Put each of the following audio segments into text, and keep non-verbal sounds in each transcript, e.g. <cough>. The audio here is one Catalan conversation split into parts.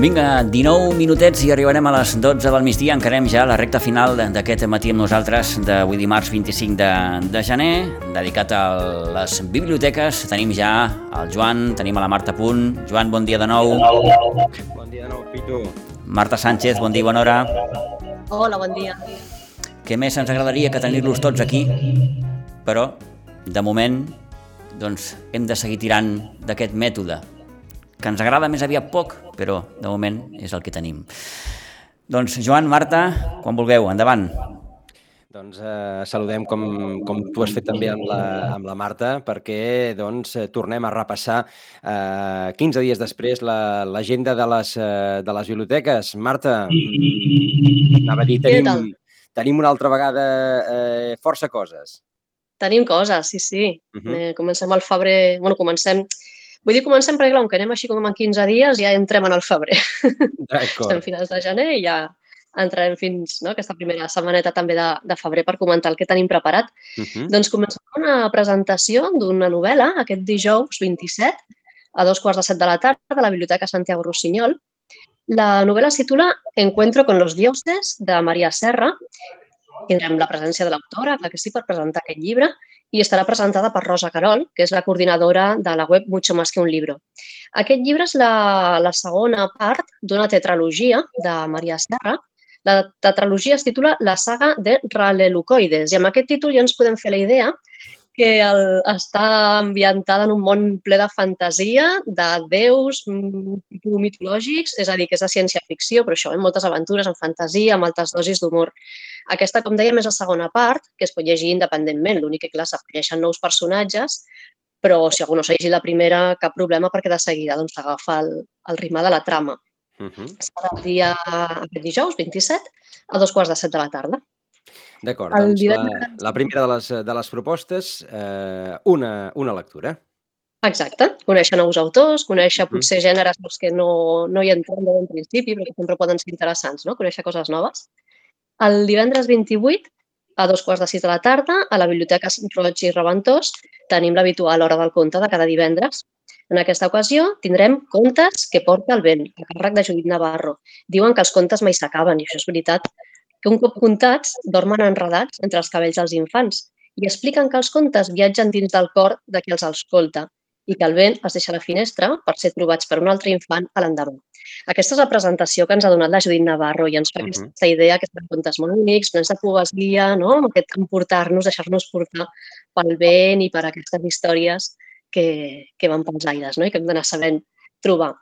Vinga, 19 minutets i arribarem a les 12 del migdia. Encarem ja la recta final d'aquest matí amb nosaltres d'avui dimarts 25 de, de gener, dedicat a les biblioteques. Tenim ja el Joan, tenim a la Marta Punt. Joan, bon dia de nou. Bon dia de nou, Pitu. Marta Sánchez, bon dia, bona hora. Hola, bon dia. Què més ens agradaria que tenir-los tots aquí, però, de moment, doncs, hem de seguir tirant d'aquest mètode que ens agrada més aviat poc, però de moment és el que tenim. Doncs Joan, Marta, quan vulgueu, endavant. Doncs eh, saludem com, com tu has fet també amb la, amb la Marta perquè doncs, eh, tornem a repassar eh, 15 dies després l'agenda la, de, les, eh, de les biblioteques. Marta, anava a dir, tenim, tenim una altra vegada eh, força coses. Tenim coses, sí, sí. Uh -huh. eh, comencem al febrer... bueno, comencem Vull dir, comencem perquè, clar, que anem així com en 15 dies, ja entrem en el febrer. <laughs> Estem a finals de gener i ja entrarem fins no, aquesta primera setmaneta també de, de febrer per comentar el que tenim preparat. Uh -huh. Doncs comencem una presentació d'una novel·la aquest dijous 27 a dos quarts de set de la tarda a la Biblioteca Santiago Rossinyol. La novel·la es titula Encuentro con los dioses, de Maria Serra. Tindrem la presència de l'autora, clar que sí, per presentar aquest llibre i estarà presentada per Rosa Carol, que és la coordinadora de la web Mucho más que un libro. Aquest llibre és la, la segona part d'una tetralogia de Maria Serra. La tetralogia es titula La saga de Ralelucoides i amb aquest títol ja ens podem fer la idea que el, està ambientada en un món ple de fantasia, de déus mitològics, és a dir, que és de ciència-ficció, però això, amb moltes aventures, en fantasia, amb altes dosis d'humor. Aquesta, com dèiem, és la segona part, que es pot llegir independentment. L'únic que, clar, s'afegeixen nous personatges, però si algú no s'ha llegit la primera, cap problema, perquè de seguida doncs, agafa el, el ritme de la trama. Uh -huh. Serà el dia aquest dijous, 27, a dos quarts de set de la tarda. D'acord, doncs la, la primera de les, de les propostes, eh, una, una lectura. Exacte, conèixer nous autors, conèixer potser gèneres que no, no hi entrem bon principi, però que sempre poden ser interessants, no? conèixer coses noves. El divendres 28, a dos quarts de sis de la tarda, a la Biblioteca Roig i Reventós, tenim l'habitual hora del conte de cada divendres. En aquesta ocasió tindrem contes que porta el vent, a càrrec de Judit Navarro. Diuen que els contes mai s'acaben, i això és veritat, que un cop contats dormen enredats entre els cabells dels infants i expliquen que els contes viatgen dins del cor de qui els escolta i que el vent es deixa a la finestra per ser trobats per un altre infant a l'endemà. Aquesta és la presentació que ens ha donat la Judit Navarro i ens fa uh -huh. aquesta idea que són contes molt únics, plens de poesia, no? amb aquest emportar-nos, deixar-nos portar pel vent i per aquestes històries que, que van pels aires no? i que hem d'anar sabent trobar.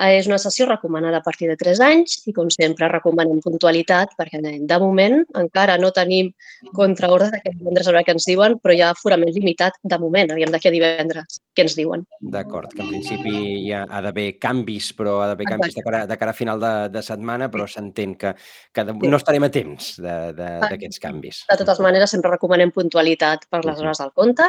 Eh, és una sessió recomanada a partir de 3 anys i, com sempre, recomanem puntualitat perquè, de moment, encara no tenim contraordre d'aquest divendres a veure què ens diuen, però hi ha forament limitat de moment. Aviam d'aquí a divendres què ens diuen. D'acord, que en principi hi ha, ha d'haver canvis, però ha d'haver canvis de cara, de cara a final de, de setmana, però s'entén que, que de, no estarem a temps d'aquests canvis. De totes maneres, sempre recomanem puntualitat per les hores del compte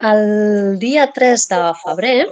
el dia 3 de febrer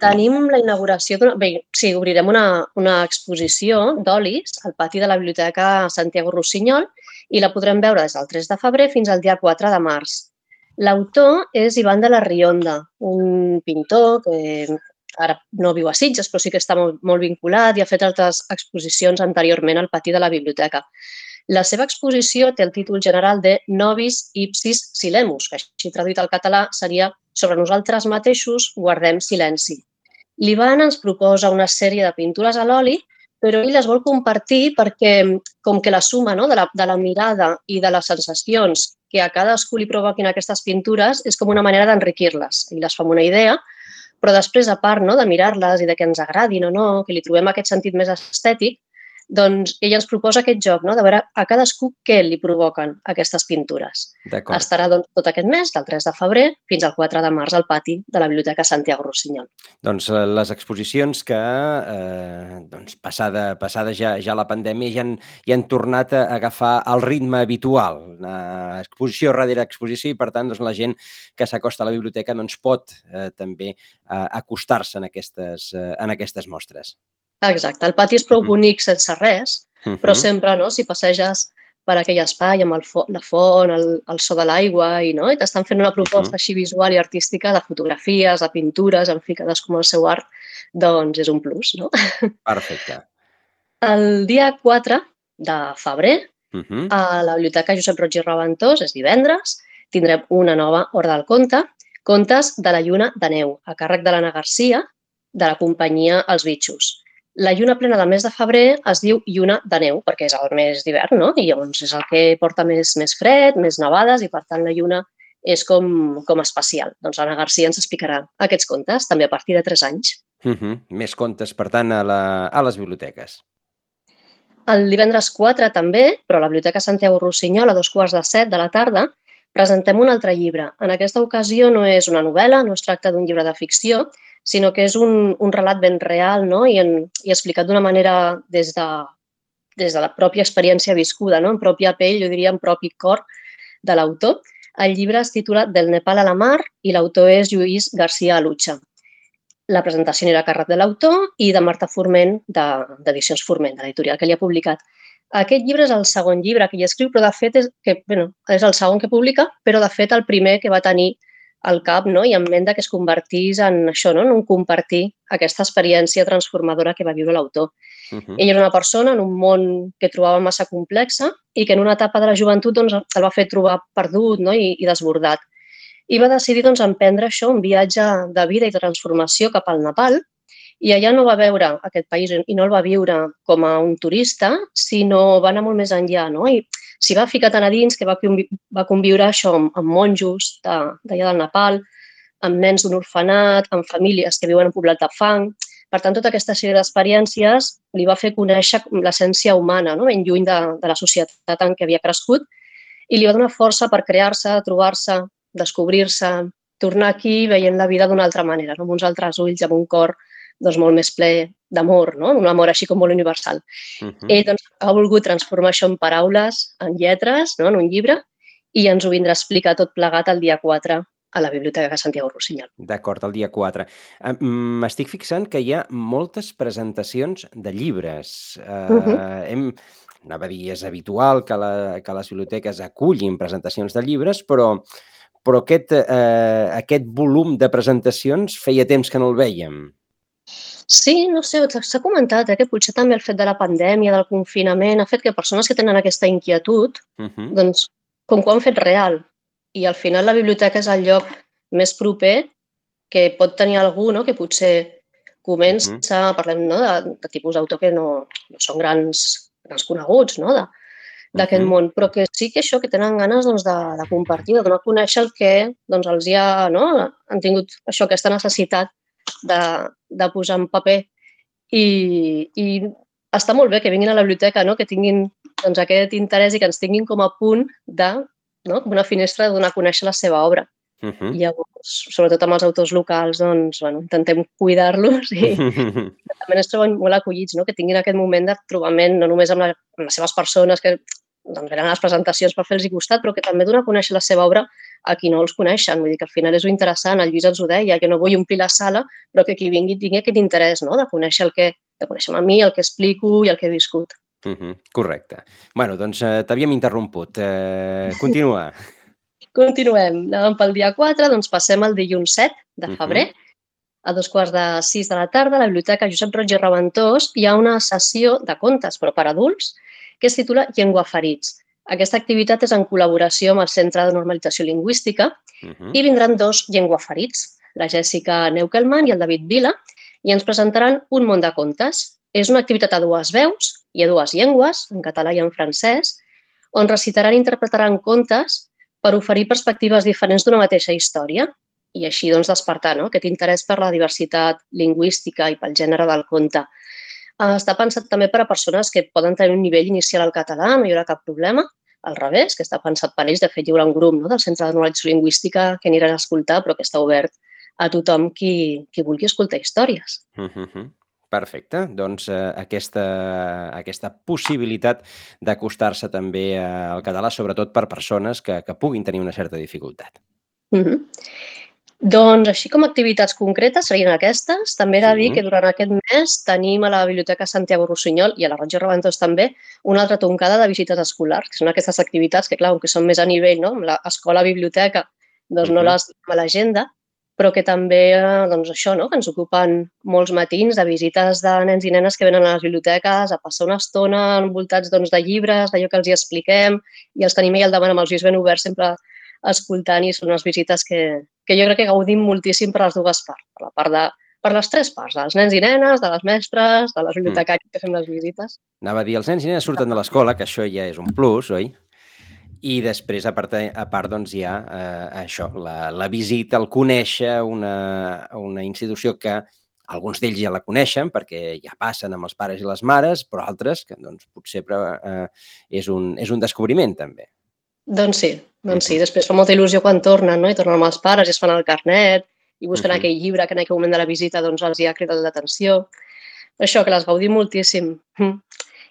tenim la inauguració. Bé, sí, obrirem una, una exposició d'olis al pati de la Biblioteca Santiago Rossinyol i la podrem veure des del 3 de febrer fins al dia 4 de març. L'autor és Ivan de la Rionda, un pintor que ara no viu a Sitges, però sí que està molt, molt vinculat i ha fet altres exposicions anteriorment al pati de la biblioteca. La seva exposició té el títol general de Novis Ipsis Silemus, que així traduït al català seria sobre nosaltres mateixos guardem silenci. L'Ivan ens proposa una sèrie de pintures a l'oli, però ell les vol compartir perquè, com que la suma no, de, la, de la mirada i de les sensacions que a cadascú li provoquin aquestes pintures és com una manera d'enriquir-les. I les fa una idea, però després, a part no, de mirar-les i de que ens agradin o no, que li trobem aquest sentit més estètic, doncs ella ens proposa aquest joc, no? de veure a cadascú què li provoquen aquestes pintures. Estarà doncs, tot aquest mes, del 3 de febrer fins al 4 de març, al pati de la Biblioteca Santiago Rossinyol. Doncs eh, les exposicions que, eh, doncs, passada, passada ja, ja la pandèmia, ja han, ja han tornat a agafar el ritme habitual. Una exposició darrere exposició i, per tant, doncs, la gent que s'acosta a la biblioteca doncs, pot eh, també eh, acostar-se en, aquestes, eh, en aquestes mostres. Exacte, el pati és prou bonic sense res, uh -huh. però sempre, no?, si passeges per aquell espai amb el fo la font, el, el so de l'aigua i, no? I t'estan fent una proposta uh -huh. així visual i artística de fotografies, de pintures, en fi, cadascú amb el seu art, doncs és un plus, no? Perfecte. El dia 4 de febrer, uh -huh. a la Biblioteca Josep Roig i Reventós, és divendres, tindrem una nova Hora del Conte, Contes de la Lluna de Neu, a càrrec de l'Anna Garcia, de la companyia Els Bitxos. La lluna plena del mes de febrer es diu lluna de neu, perquè és el mes d'hivern, no? I llavors és el que porta més, més fred, més nevades, i per tant la lluna és com, com especial. Doncs l'Anna Garcia ens explicarà aquests contes, també a partir de 3 anys. Uh -huh. Més contes, per tant, a, la, a les biblioteques. El divendres 4 també, però a la Biblioteca Santiago Rossinyol, a dos quarts de set de la tarda, presentem un altre llibre. En aquesta ocasió no és una novel·la, no es tracta d'un llibre de ficció, sinó que és un, un relat ben real no? I, en, i explicat d'una manera des de, des de la pròpia experiència viscuda, no? en pròpia pell, jo diria en propi cor de l'autor. El llibre es titula Del Nepal a la mar i l'autor és Lluís García Alucha. La presentació era càrrec de l'autor i de Marta Forment, d'Edicions de, Forment, de l'editorial que li ha publicat. Aquest llibre és el segon llibre que hi escriu, però de fet és, que, bueno, és el segon que publica, però de fet el primer que va tenir al cap no? i en ment que es convertís en això, no? en un compartir aquesta experiència transformadora que va viure l'autor. Uh -huh. Ell era una persona en un món que trobava massa complexa i que en una etapa de la joventut doncs, el va fer trobar perdut no? I, i desbordat. I va decidir doncs, emprendre això, un viatge de vida i transformació cap al Nepal, i allà no va veure aquest país i no el va viure com a un turista, sinó va anar molt més enllà, no? I s'hi va ficar tan a dins que va, va conviure això amb, amb monjos d'allà del Nepal, amb nens d'un orfenat, amb famílies que viuen en poblat de fang. Per tant, tota aquesta sèrie d'experiències li va fer conèixer l'essència humana, no? ben lluny de, de la societat en què havia crescut, i li va donar força per crear-se, trobar-se, descobrir-se, tornar aquí veient la vida d'una altra manera, no? amb uns altres ulls, amb un cor doncs, molt més ple d'amor, no? un amor així com molt universal. Uh -huh. Ell doncs, ha volgut transformar això en paraules, en lletres, no? en un llibre, i ens ho vindrà a explicar tot plegat el dia 4 a la Biblioteca de Santiago Rossinyol. D'acord, el dia 4. M'estic fixant que hi ha moltes presentacions de llibres. Uh, uh -huh. hem, anava a dir, és habitual que, la, que les biblioteques acullin presentacions de llibres, però, però aquest, eh, aquest volum de presentacions feia temps que no el veiem. Sí, no sé, s'ha comentat eh, que potser també el fet de la pandèmia, del confinament, ha fet que persones que tenen aquesta inquietud, uh -huh. doncs, com que ho han fet real, i al final la biblioteca és el lloc més proper que pot tenir algú no? que potser comença, uh -huh. parlem no? de, de tipus d'autor que no, no són grans, grans coneguts no? d'aquest uh -huh. món, però que sí que això, que tenen ganes doncs, de, de compartir, de donar a conèixer el que doncs, els ha, no? han tingut això, aquesta necessitat de, de posar en paper i, i està molt bé que vinguin a la biblioteca, no? que tinguin doncs, aquest interès i que ens tinguin com a punt de, no? com una finestra de donar a conèixer la seva obra. Uh -huh. I llavors, sobretot amb els autors locals, doncs, bueno, intentem cuidar-los i <laughs> també ens troben molt acollits, no? que tinguin aquest moment de trobament, no només amb, la, amb les seves persones que doncs, venen a les presentacions per fer-los costat, però que també donar a conèixer la seva obra a qui no els coneixen. Vull dir que al final és interessant, el Lluís ens ho deia, que no vull omplir la sala, però que qui vingui tingui aquest interès no? de conèixer el que, de conèixer a mi, el que explico i el que he viscut. Uh -huh, correcte. bueno, doncs eh, t'havíem interromput. Eh, continua. <laughs> Continuem. Anàvem pel dia 4, doncs passem al dilluns 7 de febrer. Uh -huh. A dos quarts de sis de la tarda, a la Biblioteca Josep Roig i Reventós hi ha una sessió de contes, però per adults, que es titula Llengua Ferits. Aquesta activitat és en col·laboració amb el Centre de Normalització Lingüística uh -huh. i vindran dos llengüaferits, la Jèssica Neukelman i el David Vila, i ens presentaran un món de contes. És una activitat a dues veus i a dues llengües, en català i en francès, on recitaran i interpretaran contes per oferir perspectives diferents d'una mateixa història i així doncs, despertar no? aquest interès per la diversitat lingüística i pel gènere del conte. Està pensat també per a persones que poden tenir un nivell inicial al català, no hi haurà cap problema, al revés, que està pensat per ells. De fet, hi haurà un grup no, del Centre de Normalització Lingüística que aniran a escoltar, però que està obert a tothom qui, qui vulgui escoltar històries. Uh -huh. Perfecte. Doncs eh, aquesta, aquesta possibilitat d'acostar-se també al català, sobretot per persones que, que puguin tenir una certa dificultat. Uh -huh. Doncs així com activitats concretes serien aquestes. També he de dir que durant aquest mes tenim a la Biblioteca Santiago Rossinyol i a la Roger Reventós també una altra toncada de visites escolars, que són aquestes activitats que, clar, que són més a nivell, no? Amb l'escola-biblioteca, doncs no les a l'agenda, però que també, doncs això, no? que ens ocupen molts matins de visites de nens i nenes que venen a les biblioteques a passar una estona envoltats doncs, de llibres, d'allò que els hi expliquem, i els tenim ahir al davant amb els ulls ben oberts, sempre escoltant, i són unes visites que, que jo crec que gaudim moltíssim per les dues parts, per la part de per les tres parts, dels nens i nenes, de les mestres, de les bibliotecàries mm. que fem les visites. Anava a dir, els nens i nenes surten de l'escola, que això ja és un plus, oi? I després, a part, a part doncs, hi ha eh, això, la, la visita, el conèixer una, una institució que alguns d'ells ja la coneixen perquè ja passen amb els pares i les mares, però altres que doncs, potser eh, és, un, és un descobriment també. Doncs sí, doncs sí. Després fa molta il·lusió quan tornen, no? I tornen amb els pares i es fan el carnet i busquen uh -huh. aquell llibre que en aquell moment de la visita doncs, els hi ha cridat l'atenció. Això, que les gaudim moltíssim.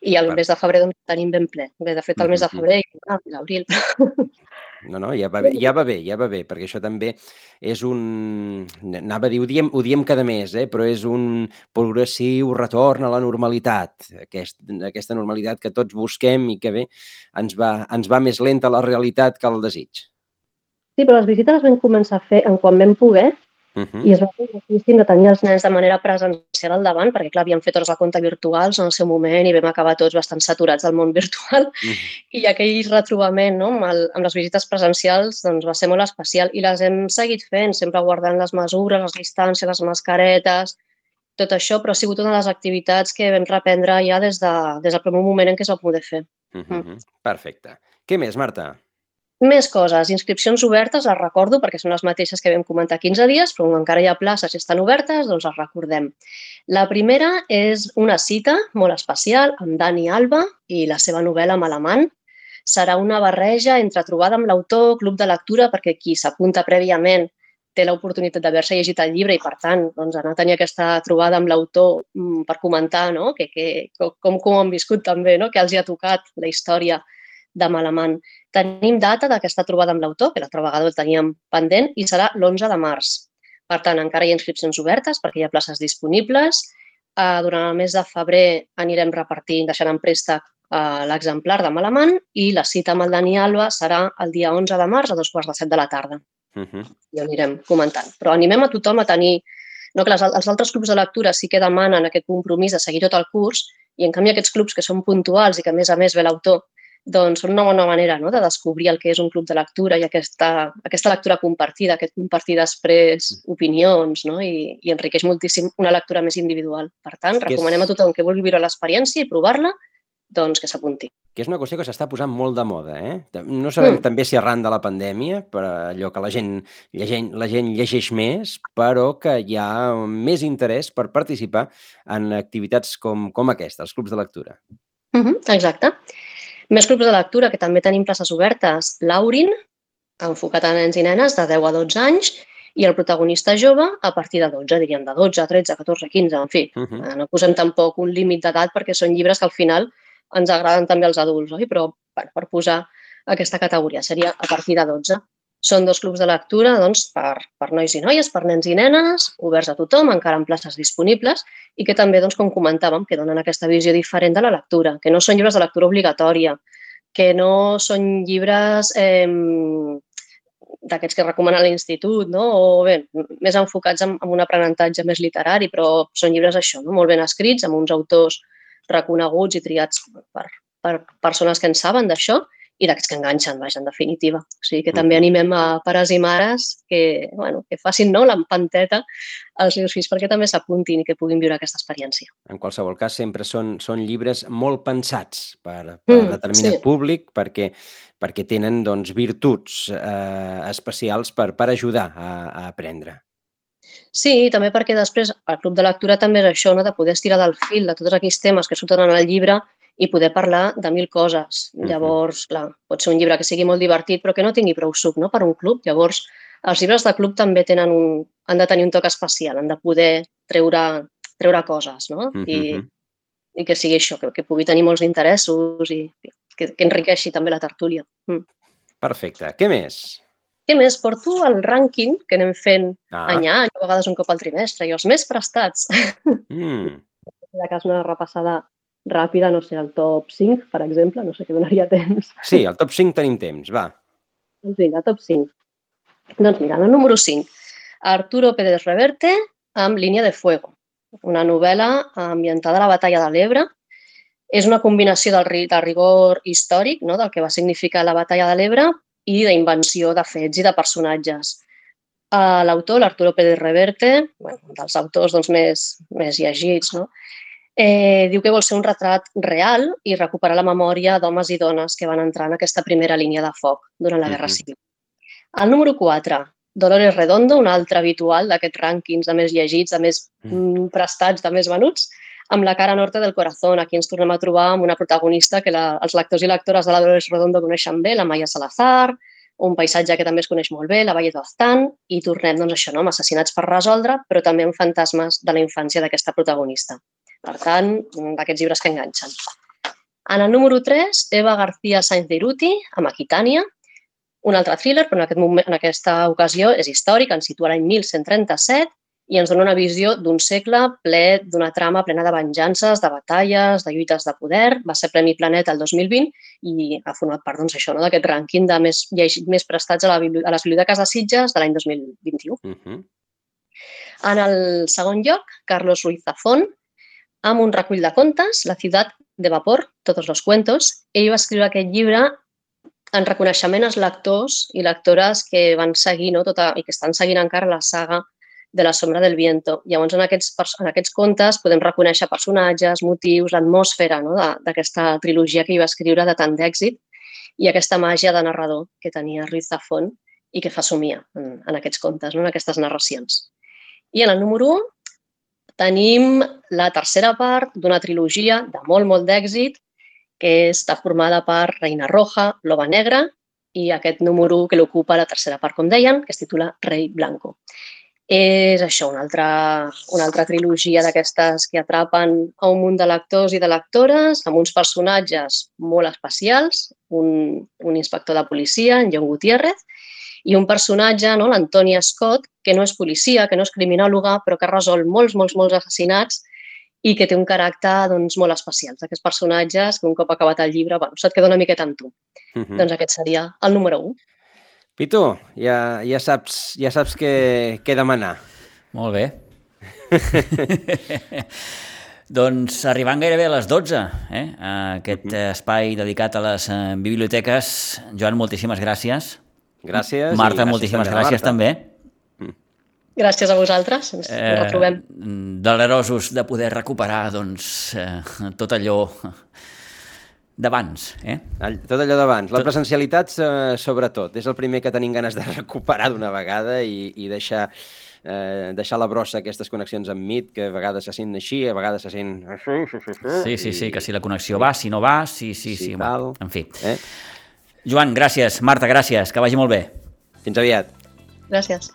I el mes de febrer doncs, tenim ben ple. Bé, de fet, el mes de febrer i l'abril. <laughs> No, no, ja va bé, ja va bé, ja va bé, perquè això també és un... Anava a dir, ho diem, ho diem cada mes, eh? però és un progressiu retorn a la normalitat, aquest, aquesta normalitat que tots busquem i que bé, ens va, ens va més lenta la realitat que el desig. Sí, però les visites les vam començar a fer en quan vam poder Uh -huh. I es va fer difícil de tenir els nens de manera presencial al davant, perquè, clar, havíem fet hores de compte virtuals en el seu moment i vam acabar tots bastant saturats del món <laughs> virtual. Uh -huh. I aquell retrobament no, amb, el, amb les visites presencials doncs, va ser molt especial i les hem seguit fent, sempre guardant les mesures, les distàncies, les mascaretes, tot això, però ha sigut una de les activitats que vam reprendre ja des, de, des del primer moment en què es va poder fer. Uh -huh. mm. Perfecte. Què més, Marta? Més coses, inscripcions obertes, les recordo perquè són les mateixes que vam comentar 15 dies, però encara hi ha places i estan obertes, doncs les recordem. La primera és una cita molt especial amb Dani Alba i la seva novel·la Malamant. Serà una barreja entre trobada amb l'autor, club de lectura, perquè qui s'apunta prèviament té l'oportunitat d'haver-se llegit el llibre i, per tant, doncs, anar a tenir aquesta trobada amb l'autor mm, per comentar no? que, que, com, com ho han viscut també, no? que els hi ha tocat la història de Malamant. Tenim data d'aquesta trobada amb l'autor, que l'altra vegada el teníem pendent, i serà l'11 de març. Per tant, encara hi ha inscripcions obertes perquè hi ha places disponibles. Uh, durant el mes de febrer anirem repartint, deixant en préstec uh, l'exemplar de Malamant i la cita amb el Dani Alba serà el dia 11 de març a dos quarts de set de la tarda. Uh -huh. I anirem comentant. Però animem a tothom a tenir... No, que les, els altres clubs de lectura sí que demanen aquest compromís de seguir tot el curs i, en canvi, aquests clubs que són puntuals i que, a més a més, ve l'autor doncs són una bona manera no? de descobrir el que és un club de lectura i aquesta, aquesta lectura compartida, aquest compartir després mm. opinions no? I, i enriqueix moltíssim una lectura més individual. Per tant, recomanem a tothom que vulgui viure l'experiència i provar-la, doncs que s'apunti. Que és una qüestió que s'està posant molt de moda, eh? No sabem mm. també si arran de la pandèmia, per allò que la gent, llegent, la gent llegeix més, però que hi ha més interès per participar en activitats com, com aquesta, els clubs de lectura. Mm -hmm, exacte. Més clubs de lectura, que també tenim places obertes. L'Aurin, enfocat a nens i nenes de 10 a 12 anys, i el protagonista jove a partir de 12, diríem, de 12, 13, 14, 15, en fi. Uh -huh. No posem tampoc un límit d'edat perquè són llibres que al final ens agraden també als adults, oi? però per, per posar aquesta categoria seria a partir de 12. Són dos clubs de lectura doncs, per, per nois i noies, per nens i nenes, oberts a tothom, encara amb places disponibles, i que també, doncs, com comentàvem, que donen aquesta visió diferent de la lectura, que no són llibres de lectura obligatòria, que no són llibres eh, d'aquests que recomana l'institut, no? o bé, més enfocats en, en un aprenentatge més literari, però són llibres això, no? molt ben escrits, amb uns autors reconeguts i triats per, per persones que en saben d'això, i d'aquests que enganxen, vaja, en definitiva. O sigui que també animem a pares i mares que, bueno, que facin no, l'empanteta als seus fills perquè també s'apuntin i que puguin viure aquesta experiència. En qualsevol cas, sempre són, són llibres molt pensats per, per mm, determinat sí. públic perquè, perquè tenen doncs, virtuts eh, especials per, per ajudar a, a aprendre. Sí, també perquè després el club de lectura també és això, no? de poder estirar del fil de tots aquells temes que surten en el llibre i poder parlar de mil coses. Llavors, clar, pot ser un llibre que sigui molt divertit però que no tingui prou suc no? per un club. Llavors, els llibres de club també tenen un, han de tenir un toc especial, han de poder treure, treure coses no? I, i que sigui això, que, que pugui tenir molts interessos i que, que enriqueixi també la tertúlia. Mm. Perfecte. Què més? Què més? Porto el rànquing que anem fent ah. any a any, a vegades un cop al trimestre, i els més prestats. Mm. <laughs> La cas una repassada ràpida, no sé, el top 5, per exemple, no sé què donaria <laughs> temps. Sí, el top 5 tenim temps, va. Doncs vinga, top 5. Doncs mira, el número 5. Arturo Pérez Reverte amb Línia de Fuego, una novel·la ambientada a la batalla de l'Ebre. És una combinació del, del rigor històric, no? del que va significar la batalla de l'Ebre, i d'invenció de fets i de personatges. Uh, L'autor, l'Arturo Pérez Reverte, bueno, dels autors doncs, més, més llegits, no? Eh, diu que vol ser un retrat real i recuperar la memòria d'homes i dones que van entrar en aquesta primera línia de foc durant la Guerra Civil. El número 4, Dolores Redondo, un altre habitual d'aquests rànquings de més llegits, de més mm, prestats, de més venuts, amb la cara norte del corazón. Aquí ens tornem a trobar amb una protagonista que la, els lectors i lectores de la Dolores Redondo coneixen bé, la Maya Salazar, un paisatge que també es coneix molt bé, la Valle d'Oztan, i tornem doncs, això, no? amb assassinats per resoldre, però també amb fantasmes de la infància d'aquesta protagonista. Per tant, d'aquests llibres que enganxen. En el número 3, Eva García Sainz de Iruti, amb Aquitània, un altre thriller, però en, aquest moment, en aquesta ocasió és històric, ens situa l'any 1137 i ens dona una visió d'un segle ple d'una trama plena de venjances, de batalles, de lluites de poder. Va ser Premi Planeta el 2020 i ha format part doncs, això, no? d'aquest rànquing de més, més prestats a, la, a les biblioteques de Sitges de l'any 2021. Uh -huh. En el segon lloc, Carlos Ruiz Zafón, amb un recull de contes, La ciutat de vapor, tots els cuentos. Ell va escriure aquest llibre en reconeixement als lectors i lectores que van seguir no, tota, i que estan seguint encara la saga de la sombra del viento. Llavors, en aquests, en aquests contes podem reconèixer personatges, motius, l'atmosfera no, d'aquesta trilogia que hi va escriure de tant d'èxit i aquesta màgia de narrador que tenia Ruiz Zafón i que fa somia en, en aquests contes, no, en aquestes narracions. I en el número 1 tenim la tercera part d'una trilogia de molt, molt d'èxit que està formada per Reina Roja, Loba Negra i aquest número que l'ocupa la tercera part, com deien, que es titula Rei Blanco. És això, una altra, una altra trilogia d'aquestes que atrapen a un munt de lectors i de lectores amb uns personatges molt especials, un, un inspector de policia, en John Gutiérrez, i un personatge, no, l'Antònia Scott, que no és policia, que no és criminòloga, però que ha resolt molts, molts, molts assassinats i que té un caràcter doncs, molt especial. D'aquests personatges que un cop acabat el llibre bueno, se't queda una miqueta amb tu. Uh -huh. Doncs aquest seria el número 1. Pitu, ja, ja saps, ja saps què, què demanar. Molt bé. <laughs> doncs arribant gairebé a les 12, eh? aquest espai dedicat a les eh, biblioteques. Joan, moltíssimes gràcies. Gràcies. Marta, gràcies moltíssimes també gràcies Marta. també. Mm. Gràcies a vosaltres, ens eh, retrobem. Delerosos de poder recuperar doncs, eh, tot allò d'abans. Eh? Tot allò d'abans. La presencialitat, eh, sobretot, és el primer que tenim ganes de <laughs> recuperar d'una vegada i, i deixar eh, deixar la brossa aquestes connexions amb MIT, que a vegades se sent així, a vegades se sent... Sí, sí, sí, que si la connexió va, si no va, sí, sí, sí, sí en fi. Eh? Joan, gràcies. Marta, gràcies. Que vagi molt bé. Fins aviat. Gràcies.